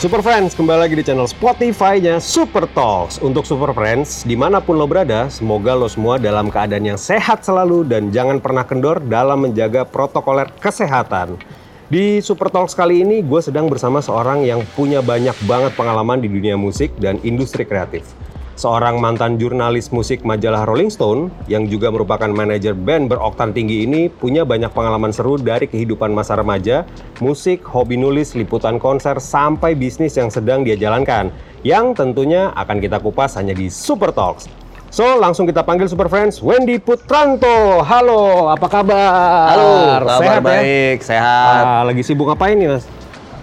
Super Friends, kembali lagi di channel Spotify-nya Super Talks. Untuk Super Friends, di mana pun lo berada, semoga lo semua dalam keadaan yang sehat selalu dan jangan pernah kendor dalam menjaga protokoler kesehatan. Di Super Talks kali ini, gue sedang bersama seorang yang punya banyak banget pengalaman di dunia musik dan industri kreatif seorang mantan jurnalis musik majalah Rolling Stone yang juga merupakan manajer band beroktan tinggi ini punya banyak pengalaman seru dari kehidupan masa remaja, musik, hobi nulis, liputan konser, sampai bisnis yang sedang dia jalankan. Yang tentunya akan kita kupas hanya di Super Talks. So, langsung kita panggil Super Friends, Wendy Putranto. Halo, apa kabar? Halo, kabar sehat baik, ya? sehat. Ah, lagi sibuk ngapain nih, Mas?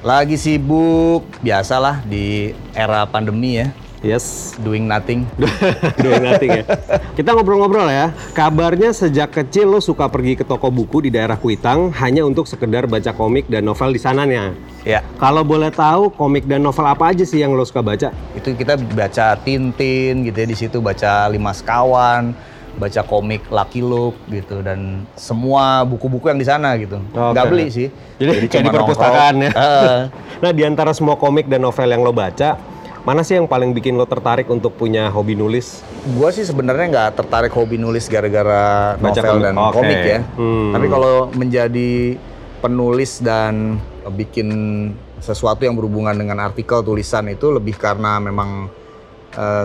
Lagi sibuk, biasalah di era pandemi ya, Yes, doing nothing. Doing nothing ya. Kita ngobrol-ngobrol ya. Kabarnya sejak kecil lo suka pergi ke toko buku di daerah Kuitang hanya untuk sekedar baca komik dan novel di sananya. ya, Kalau boleh tahu komik dan novel apa aja sih yang lo suka baca? itu kita baca Tintin gitu ya, di situ baca Lima Sekawan, baca komik Lucky Luke gitu dan semua buku-buku yang di sana gitu. Oke. Nggak beli sih. Jadi, kayak di perpustakaan ya. Heeh. nah, di antara semua komik dan novel yang lo baca, mana sih yang paling bikin lo tertarik untuk punya hobi nulis? Gua sih sebenarnya nggak tertarik hobi nulis gara-gara Baca novel komik. dan Oke. komik ya. Hmm. Tapi kalau menjadi penulis dan bikin sesuatu yang berhubungan dengan artikel tulisan itu lebih karena memang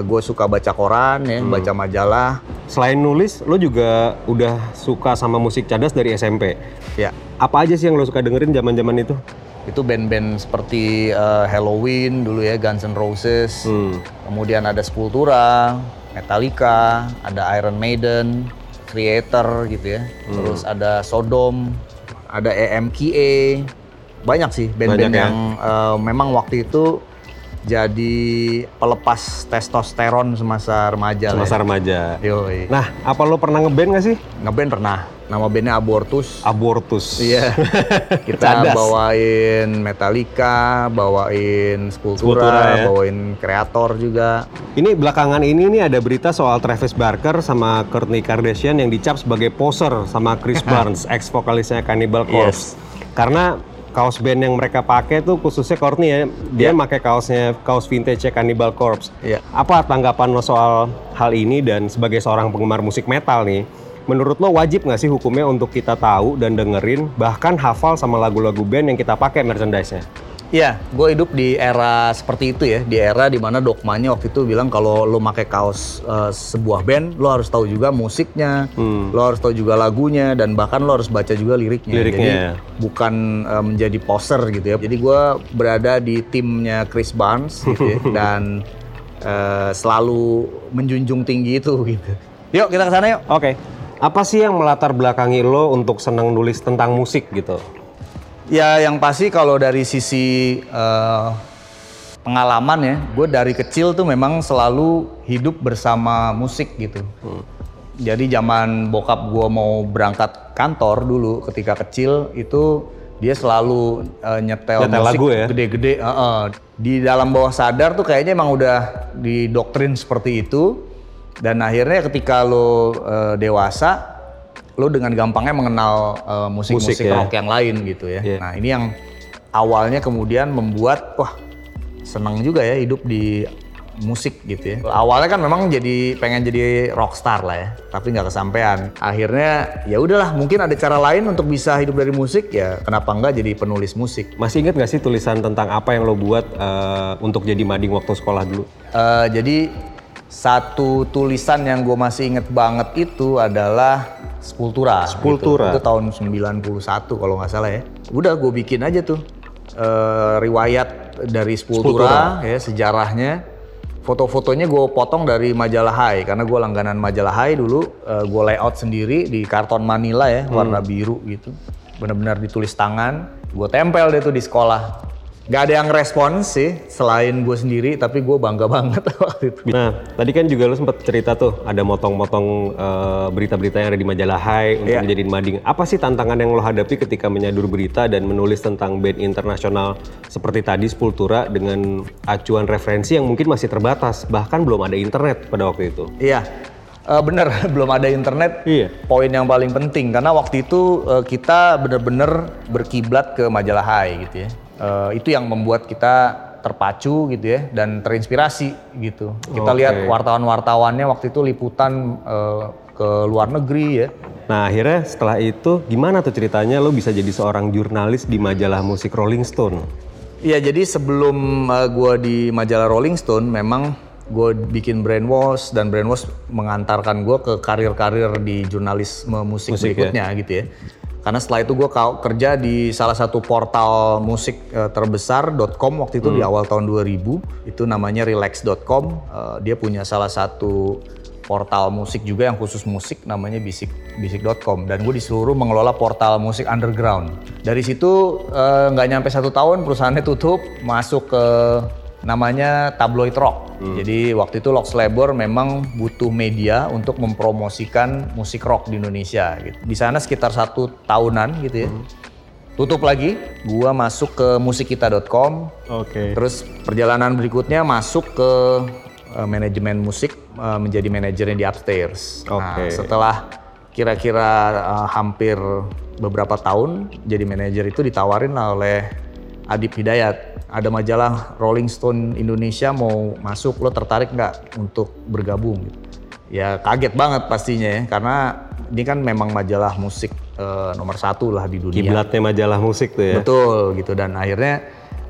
gue suka baca koran ya, Hmm. baca majalah. Selain nulis, lo juga udah suka sama musik cadas dari SMP. Ya, Apa aja sih yang lo suka dengerin zaman-zaman itu? Itu band-band seperti eh, Halloween dulu ya, Guns N' Roses. Hmm. Kemudian ada Sepultura, Metallica, ada Iron Maiden, Creator gitu ya. Hmm. Terus ada Sodom, ada EMKA. Banyak sih band-band ya. yang eh, memang waktu itu jadi pelepas testosteron semasa remaja Semasa ya. remaja. Yoi. Nah, apa lo pernah ngeband gak sih? Ngeband pernah. Nama bandnya Abortus. Abortus. Iya. Kita Cadas. bawain Metallica, bawain Sepultura, ya. bawain Creator juga. Ini belakangan ini nih ada berita soal Travis Barker sama Kourtney Kardashian yang dicap sebagai poser sama Chris Barnes, ex vokalisnya Cannibal Corpse. Karena kaos band yang mereka pakai tuh khususnya Courtney ya, dia Iya. pakai kaosnya kaos vintage Cannibal Corpse. Iya. Apa tanggapan lo soal hal ini dan sebagai seorang penggemar musik metal nih? Menurut lo wajib nggak sih hukumnya untuk kita tahu dan dengerin bahkan hafal sama lagu-lagu band yang kita pakai merchandise-nya? Iya, gue hidup di era seperti itu ya, di era di mana dogmanya waktu itu bilang kalau lo pakai kaos eh, sebuah band, lo harus tahu juga musiknya, Hmm. lo harus tahu juga lagunya, dan bahkan lo harus baca juga liriknya. Liriknya. Jadi bukan eh, menjadi poser gitu ya. Jadi gue berada di timnya Chris Barnes gitu ya, dan eh, selalu menjunjung tinggi itu gitu. Yuk kita ke sana yuk. Oke. Apa sih yang melatar belakangi lo untuk senang nulis tentang musik gitu? Ya yang pasti kalau dari sisi eh, pengalaman ya, gue dari kecil tuh memang selalu hidup bersama musik gitu. Jadi zaman bokap gue mau berangkat kantor dulu ketika kecil itu dia selalu eh, nyetel, Nyetel musik lagu ya? gede-gede. heeh. Di dalam bawah sadar tuh kayaknya emang udah didoktrin seperti itu. Dan akhirnya ketika lo eh, dewasa, lo dengan gampangnya mengenal eh, musik-musik Musik, ya. rock yang lain gitu ya. Iya. Nah ini yang awalnya kemudian membuat wah senang juga ya hidup di musik gitu ya. Awalnya kan memang jadi pengen jadi rockstar lah ya, tapi nggak kesampaian. Akhirnya ya udahlah mungkin ada cara lain untuk bisa hidup dari musik ya kenapa nggak jadi penulis musik. Masih inget gak sih tulisan tentang apa yang lo buat eh, untuk jadi mading waktu sekolah dulu? Eh, jadi satu tulisan yang gue masih inget banget itu adalah Sepultura. Sepultura. Gitu. Itu tahun 91 kalau nggak salah ya. Udah gue bikin aja tuh eh, riwayat dari Sepultura, ya sejarahnya. Foto-fotonya gue potong dari majalah Hai karena gue langganan majalah Hai dulu. gue layout sendiri di karton Manila ya warna biru gitu. Benar-benar ditulis tangan. Gue tempel deh tuh di sekolah. Gak ada yang respons sih selain gue sendiri, tapi gue bangga banget waktu itu. Nah, tadi kan juga lo sempat cerita tuh ada motong-motong eh, berita-berita yang ada di majalah Hai untuk Iya. menjadi mading. Apa sih tantangan yang lo hadapi ketika menyadur berita dan menulis tentang band internasional seperti tadi Sepultura dengan acuan referensi yang mungkin masih terbatas, bahkan belum ada internet pada waktu itu. Iya, Eh, bener belum ada internet. Iya. Poin yang paling penting karena waktu itu eh, kita bener-bener berkiblat ke majalah Hai gitu ya. Eh, itu yang membuat kita terpacu gitu ya dan terinspirasi gitu. Kita Oke. lihat wartawan-wartawannya waktu itu liputan eh, ke luar negeri ya. Nah akhirnya setelah itu gimana tuh ceritanya lo bisa jadi seorang jurnalis di majalah musik Rolling Stone? Iya, jadi sebelum uh, gue di majalah Rolling Stone, memang gue bikin Brainwash dan Brainwash mengantarkan gue ke karir-karir di jurnalisme musik, Musik, berikutnya gitu ya. Karena setelah itu gue kerja di salah satu portal musik uh, terbesar .com waktu itu di awal tahun 2000 itu namanya relax.com. Uh, dia punya salah satu portal musik juga yang khusus musik namanya bisik bisik.com dan gue disuruh mengelola portal musik underground. Dari situ eh, nggak nyampe satu tahun perusahaannya tutup masuk ke namanya tabloid rock jadi waktu itu Lox Labor memang butuh media untuk mempromosikan musik rock di Indonesia gitu. di sana sekitar satu tahunan gitu ya tutup lagi gua masuk ke musikkita.com Oke. Terus perjalanan berikutnya masuk ke eh, manajemen musik eh, menjadi manajernya di upstairs. Nah, Oke. setelah kira-kira eh, hampir beberapa tahun jadi manajer itu ditawarin oleh Adib Hidayat. Ada majalah Rolling Stone Indonesia mau masuk, lo tertarik nggak untuk bergabung? Ya kaget banget pastinya ya, karena ini kan memang majalah musik eh, nomor satu lah di dunia. Kiblatnya majalah musik tuh ya. Betul gitu dan akhirnya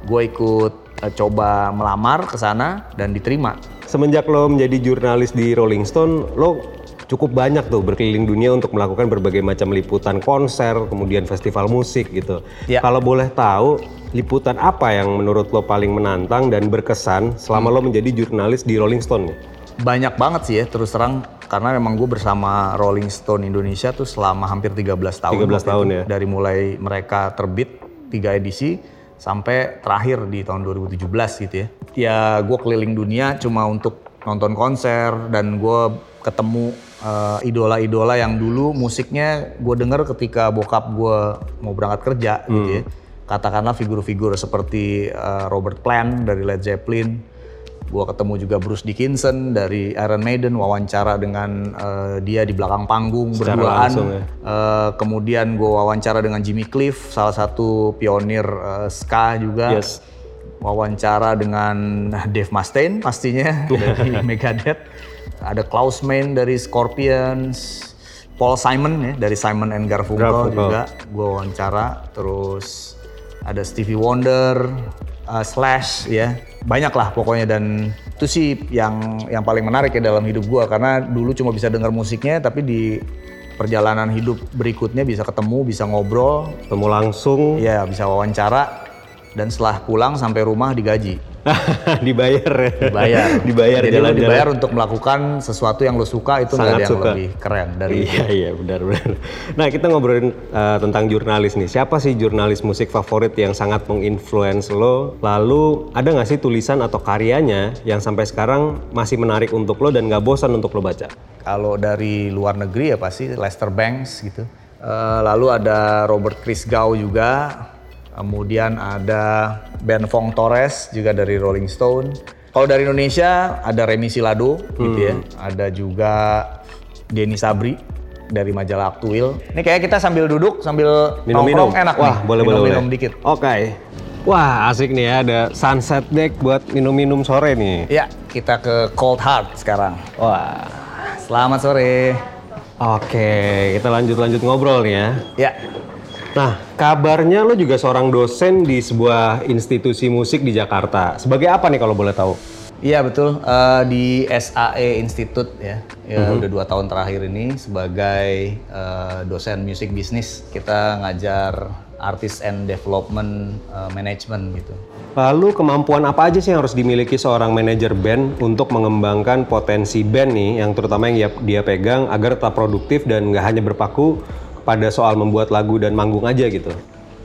gue ikut eh, coba melamar ke sana dan diterima. Semenjak lo menjadi jurnalis di Rolling Stone, lo cukup banyak tuh berkeliling dunia untuk melakukan berbagai macam liputan konser, kemudian festival musik gitu. Ya. Kalau boleh tahu, liputan apa yang menurut lo paling menantang dan berkesan selama lo menjadi jurnalis di Rolling Stone? nih? Banyak banget sih ya terus terang karena memang gue bersama Rolling Stone Indonesia tuh selama hampir 13 tahun. 13 waktu tahun itu. ya. Dari mulai mereka terbit tiga edisi sampai terakhir di tahun 2017 gitu ya. Ya gue keliling dunia cuma untuk nonton konser dan gue ketemu eh, idola-idola yang dulu musiknya gue denger ketika bokap gue mau berangkat kerja gitu ya. Katakanlah figur-figur seperti eh, Robert Plant dari Led Zeppelin, Gua ketemu juga Bruce Dickinson dari Iron Maiden wawancara dengan eh, dia di belakang panggung Secara berduaan. langsung ya. Eh, kemudian gue wawancara dengan Jimmy Cliff, salah satu pionir eh, ska juga. Yes. Wawancara dengan Dave Mustaine pastinya dari Megadeth. Ada Klaus Meine dari Scorpions. Paul Simon ya dari Simon and Garfunkel, Garfunkel. juga gue wawancara. Terus ada Stevie Wonder, uh, Slash ya banyak lah pokoknya dan itu sih yang yang paling menarik ya dalam hidup gua karena dulu cuma bisa dengar musiknya tapi di perjalanan hidup berikutnya bisa ketemu bisa ngobrol Ketemu langsung, ya bisa wawancara dan setelah pulang sampai rumah digaji dibayar ya. dibayar dibayar jadi lo jalan-jalan. dibayar untuk melakukan sesuatu yang lo suka itu nggak Sangat ada yang suka. lebih keren dari itu. Iya iya benar benar. Nah kita ngobrolin uh, tentang jurnalis nih. Siapa sih jurnalis musik favorit yang sangat menginfluence lo? Lalu ada nggak sih tulisan atau karyanya yang sampai sekarang masih menarik untuk lo dan nggak bosan untuk lo baca? Kalau dari luar negeri ya pasti Lester Banks gitu. Eh, lalu ada Robert Christgau juga. Kemudian ada Ben Fong Torres juga dari Rolling Stone. Kalau dari Indonesia ada Remy Silado gitu ya. Ada juga Denny Sabri dari majalah Aktuil. Ini kayak kita sambil duduk sambil Minum-minum. enak Wah nih. boleh boleh Minum-minum boleh. dikit. Oke. Wah asik nih ya ada sunset deck buat minum-minum sore nih. Ya, kita ke Cold Heart sekarang. Wah. Selamat sore. Oke kita lanjut lanjut ngobrol nih ya. Ya, Nah, kabarnya lo juga seorang dosen di sebuah institusi musik di Jakarta. Sebagai apa nih kalau boleh tahu? Iya betul Eh, di SAE Institute ya, ya Mhm. udah dua tahun terakhir ini sebagai eh, dosen music business kita ngajar artist and development eh, management gitu. Lalu kemampuan apa aja sih yang harus dimiliki seorang manajer band untuk mengembangkan potensi band nih, yang terutama yang dia, dia pegang agar tetap produktif dan nggak hanya berpaku pada soal membuat lagu dan manggung aja gitu.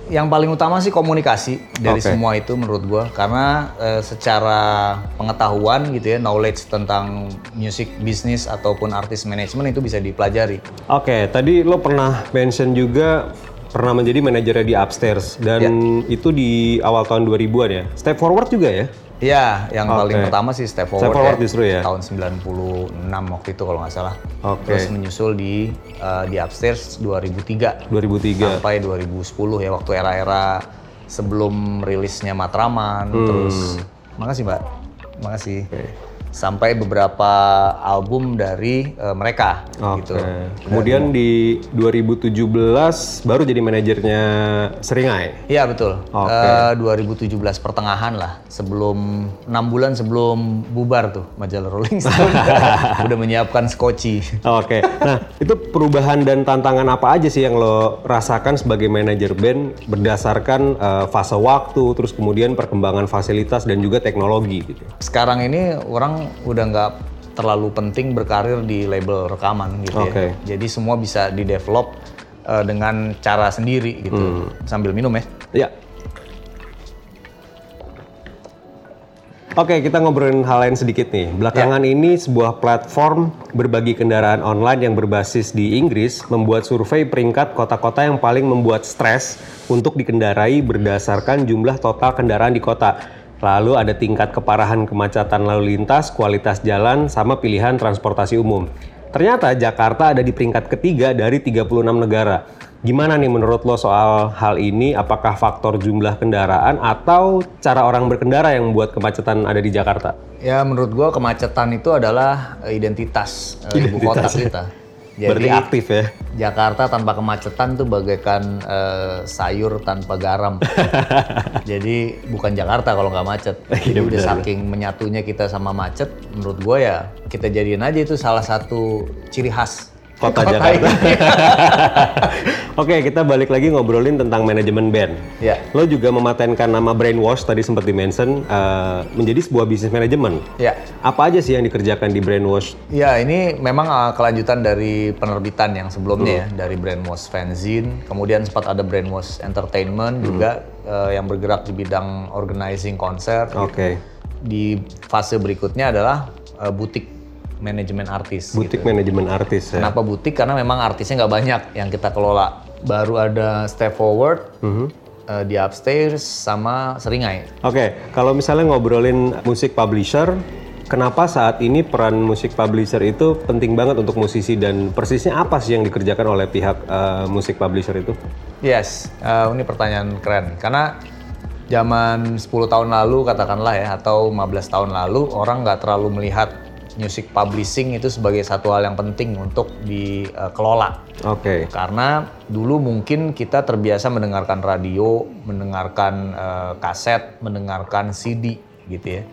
Yang paling utama sih komunikasi dari Oke. semua itu menurut gua karena eh, secara pengetahuan gitu ya knowledge tentang music business ataupun artist management itu bisa dipelajari. Oke, tadi lo pernah mention juga pernah menjadi manajernya di Upstairs dan itu di awal tahun 2000-an ya. Step Forward juga ya? Iya, yang paling Oke. pertama sih Step Step Forward, Forward justru ya? Tahun 96 waktu itu kalau nggak salah. Oke. Terus menyusul di eh, di Upstairs 2003 2003. sampai 2010 ya waktu era-era sebelum rilisnya Matraman, Hmm. terus Makasih Mbak. Makasih. Oke. Sampai beberapa album dari eh, mereka Oke. gitu. Kemudian di 2017 baru jadi manajernya Seringai. Iya betul. Oke. Eh, 2017 pertengahan lah, sebelum enam bulan sebelum bubar tuh majalah Rolling Stone udah menyiapkan skoci. Oke. Nah, itu perubahan dan tantangan apa aja sih yang lo rasakan sebagai manajer band berdasarkan eh, fase waktu, terus kemudian perkembangan fasilitas dan juga teknologi gitu. Sekarang ini orang udah nggak terlalu penting berkarir di label rekaman gitu Oke. ya. Jadi semua bisa di-develop eh, dengan cara sendiri gitu. Sambil minum ya. Ya. Oke, kita ngobrolin hal lain sedikit nih. Belakangan ini sebuah platform berbagi kendaraan online yang berbasis di Inggris membuat survei peringkat kota-kota yang paling membuat stres untuk dikendarai berdasarkan jumlah total kendaraan di kota. Lalu ada tingkat keparahan kemacetan lalu lintas, kualitas jalan, sama pilihan transportasi umum. Ternyata Jakarta ada di peringkat ketiga dari 36 negara. Gimana nih menurut lo soal hal ini? Apakah faktor jumlah kendaraan atau cara orang berkendara yang membuat kemacetan ada di Jakarta? Ya menurut gua kemacetan itu adalah eh, identitas, eh, ibu kota kita. Berarti aktif ya? Jakarta tanpa kemacetan tuh bagaikan eh, sayur tanpa garam. Jadi bukan Jakarta kalau nggak macet. Jadi udah saking menyatunya kita sama macet, menurut gue ya kita jadiin aja itu salah satu ciri khas Kota Jakarta. Oke, kita balik lagi ngobrolin tentang manajemen band. ya, Lo juga mematenkan nama Brainwash tadi sempat di-mention eh, menjadi sebuah bisnis manajemen. ya. Apa aja sih yang dikerjakan di Brainwash? Ya, ini memang uh, kelanjutan dari penerbitan yang sebelumnya ya, dari Brainwash Fanzine, kemudian sempat ada Brainwash Entertainment juga uh, yang bergerak di bidang organizing konser. Oke. Di fase berikutnya adalah uh, butik manajemen artis. Butik manajemen artis ya. Kenapa butik? Karena memang artisnya nggak banyak yang kita kelola. Baru ada Step Forward Mhm. uh, di Upstairs sama Seringai. Oke, kalau misalnya ngobrolin musik publisher, kenapa saat ini peran musik publisher itu penting banget untuk musisi dan persisnya apa sih yang dikerjakan oleh pihak eh, musik publisher itu? Yes, uh, ini pertanyaan keren. Karena zaman 10 tahun lalu katakanlah ya, atau 15 tahun lalu, orang nggak terlalu melihat music publishing itu sebagai satu hal yang penting untuk dikelola. Oke. Karena dulu mungkin kita terbiasa mendengarkan radio, mendengarkan eh, kaset, mendengarkan CD gitu ya.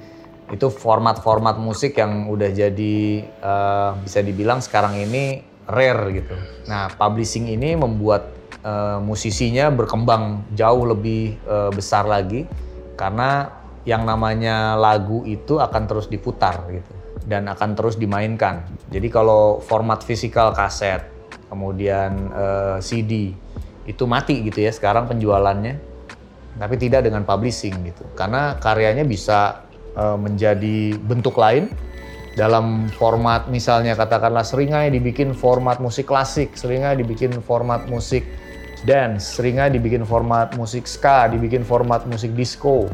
Itu format-format musik yang udah jadi eh, bisa dibilang sekarang ini rare gitu. Nah, publishing ini membuat eh, musisinya berkembang jauh lebih eh, besar lagi karena yang namanya lagu itu akan terus diputar gitu dan akan terus dimainkan. Jadi kalau format fisikal kaset, kemudian eh, CD itu mati gitu ya sekarang penjualannya, tapi tidak dengan publishing gitu. Karena karyanya bisa eh, menjadi bentuk lain dalam format misalnya katakanlah seringai dibikin format musik klasik, seringai dibikin format musik dance, seringai dibikin format musik ska, dibikin format musik disco.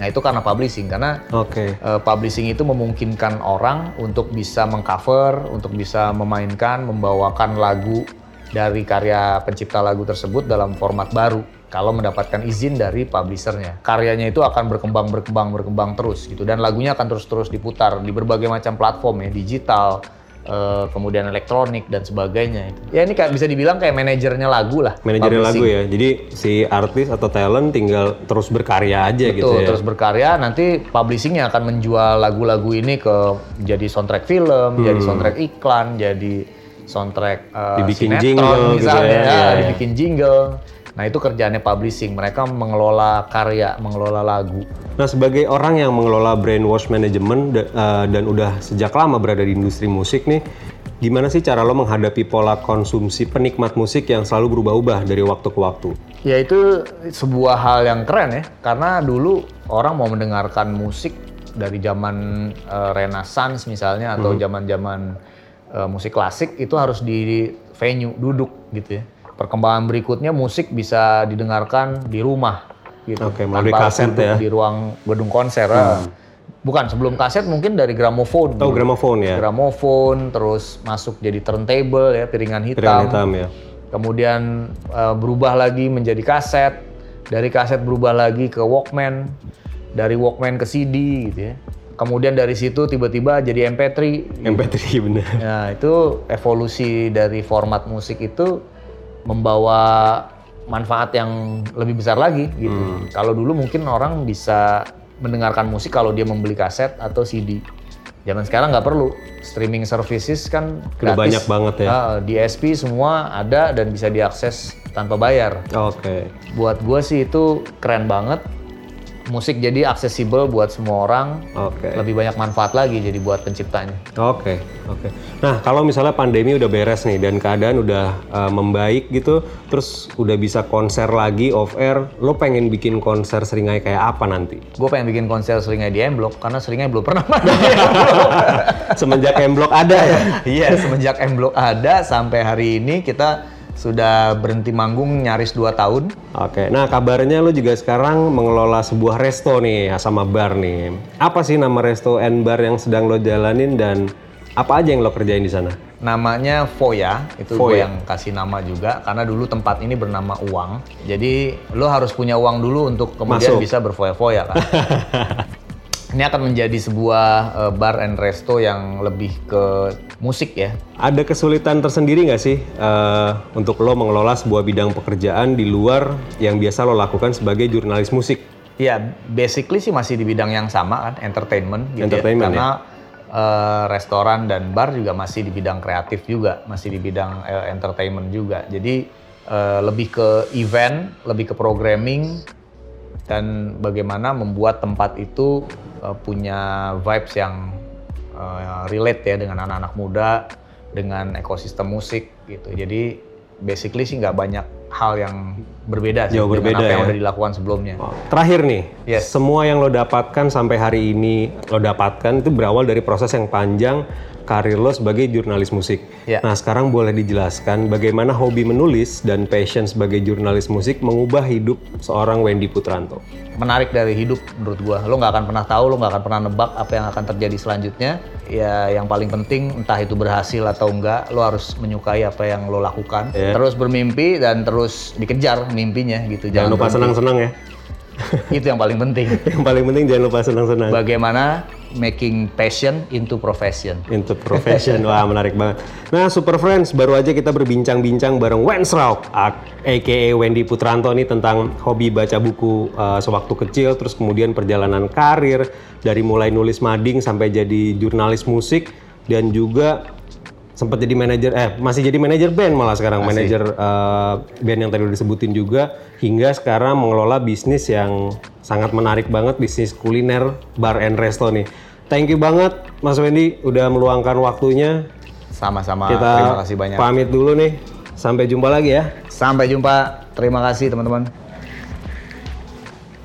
Nah itu karena publishing, karena Oke. eh, publishing itu memungkinkan orang untuk bisa mengcover, untuk bisa memainkan, membawakan lagu dari karya pencipta lagu tersebut dalam format baru kalau mendapatkan izin dari publishernya. Karyanya itu akan berkembang, berkembang, berkembang terus gitu dan lagunya akan terus-terus diputar di berbagai macam platform ya, digital, eh, kemudian elektronik dan sebagainya. Ya ini kayak bisa dibilang kayak manajernya lagu lah. Manajernya lagu ya. Jadi si artis atau talent tinggal terus berkarya aja gitu Betul, ya. terus berkarya nanti publishingnya akan menjual lagu-lagu ini ke jadi soundtrack film, jadi soundtrack iklan, jadi soundtrack uh, Dibikin sinetron jingle gitu misalnya, ya, ya, iya, iya. dibikin jingle. Nah itu kerjaannya publishing, mereka mengelola karya, mengelola lagu. Nah, sebagai orang yang mengelola brainwash management eh, dan udah sejak lama berada di industri musik nih, gimana sih cara lo menghadapi pola konsumsi penikmat musik yang selalu berubah-ubah dari waktu ke waktu? Ya itu sebuah hal yang keren ya, karena dulu orang mau mendengarkan musik dari zaman eh, Renaissance misalnya atau zaman-zaman eh, musik klasik itu harus di venue duduk gitu ya. Perkembangan berikutnya musik bisa didengarkan di rumah gitu. Oke, melalui tanpa kaset ya. Di ruang gedung konser. ah. Bukan sebelum kaset mungkin dari gramofon. Tahu dulu. gramofon ya? Gramofon terus masuk jadi turntable ya piringan hitam. Piringan hitam ya. Kemudian eh, berubah lagi menjadi kaset, dari kaset berubah lagi ke Walkman, dari Walkman ke CD gitu ya. Kemudian dari situ tiba-tiba jadi MP3. MP3 bener. Nah, itu evolusi dari format musik itu membawa manfaat yang lebih besar lagi gitu. Hmm. Kalau dulu mungkin orang bisa mendengarkan musik kalau dia membeli kaset atau CD. Zaman sekarang nggak perlu. Streaming services kan Udah gratis. banyak banget ya. Ah, DSP semua ada dan bisa diakses tanpa bayar. Oke. Buat gue sih itu keren banget. Musik jadi aksesibel buat semua orang. Oke. Lebih banyak manfaat lagi jadi buat penciptanya. Oke, oke. Nah, kalau misalnya pandemi udah beres nih dan keadaan udah uh, membaik gitu, terus udah bisa konser lagi off air, lo pengen bikin konser seringai kayak apa nanti? Gue pengen bikin konser seringnya di M-Block karena seringnya belum pernah main. Semenjak M Block ada ya? Iya, semenjak M-Block ada sampai hari ini kita sudah berhenti manggung nyaris 2 tahun. Oke, nah kabarnya lo juga sekarang mengelola sebuah resto nih sama bar nih. Apa sih nama resto and bar yang sedang lo jalanin dan apa aja yang lo kerjain di sana? Namanya Foya, itu Foya. gue yang kasih nama juga karena dulu tempat ini bernama Uang. Jadi lo harus punya uang dulu untuk kemudian Masuk. bisa berfoya-foya kan. ini akan menjadi sebuah eh, bar and resto yang lebih ke musik ya. Ada kesulitan tersendiri nggak sih eh, untuk lo mengelola sebuah bidang pekerjaan di luar yang biasa lo lakukan sebagai jurnalis musik? Ya, basically sih masih di bidang yang sama kan, entertainment gitu Entertainment, ya. Karena eh, restoran dan bar juga masih di bidang kreatif juga, masih di bidang eh, entertainment juga. Jadi eh, lebih ke event, lebih ke programming dan bagaimana membuat tempat itu eh, punya vibes yang eh, relate ya dengan anak-anak muda, dengan ekosistem musik gitu. Jadi basically sih nggak banyak hal yang berbeda sih Jauh dengan berbeda apa yang ya. udah dilakukan sebelumnya. Terakhir nih, Yes. semua yang lo dapatkan sampai hari ini lo dapatkan itu berawal dari proses yang panjang karir lo sebagai jurnalis musik. Ya. Nah sekarang boleh dijelaskan bagaimana hobi menulis dan passion sebagai jurnalis musik mengubah hidup seorang Wendy Putranto. menarik dari hidup menurut gua. Lo nggak akan pernah tahu, lo nggak akan pernah nebak apa yang akan terjadi selanjutnya. Ya yang paling penting entah itu berhasil atau enggak, lo harus menyukai apa yang lo lakukan. Iya. Terus bermimpi dan terus dikejar mimpinya gitu. Jangan lupa berhenti. senang-senang ya. Itu yang paling penting. yang paling penting jangan lupa senang-senang. Bagaimana making passion into profession. Into profession, wah menarik banget. Nah, Super Friends, baru aja kita berbincang-bincang bareng Wens Rauk, aka Wendy Putranto nih tentang hobi baca buku uh, sewaktu kecil, terus kemudian perjalanan karir dari mulai nulis mading sampai jadi jurnalis musik dan juga sempat jadi manajer eh masih jadi manajer band malah sekarang manajer uh, band yang tadi udah disebutin juga hingga sekarang mengelola bisnis yang sangat menarik banget bisnis kuliner bar and resto nih. Thank you banget Mas Wendy udah meluangkan waktunya. Sama-sama. Kita Terima kasih banyak. pamit dulu nih. Sampai jumpa lagi ya. Sampai jumpa. Terima kasih teman-teman.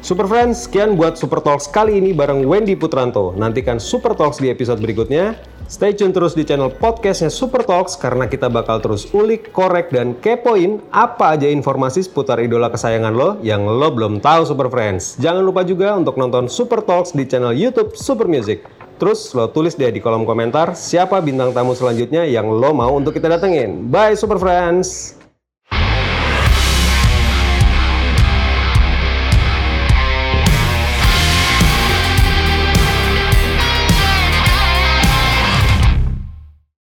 Super Friends, sekian buat Super Talks kali ini bareng Wendy Putranto. Nantikan Super Talks di episode berikutnya. Stay tune terus di channel podcastnya Super Talks karena kita bakal terus ulik, korek, dan kepoin apa aja informasi seputar idola kesayangan lo yang lo belum tahu Super Friends. Jangan lupa juga untuk nonton Super Talks di channel YouTube Super Music. Terus lo tulis deh di kolom komentar siapa bintang tamu selanjutnya yang lo mau untuk kita datengin. Bye Super Friends!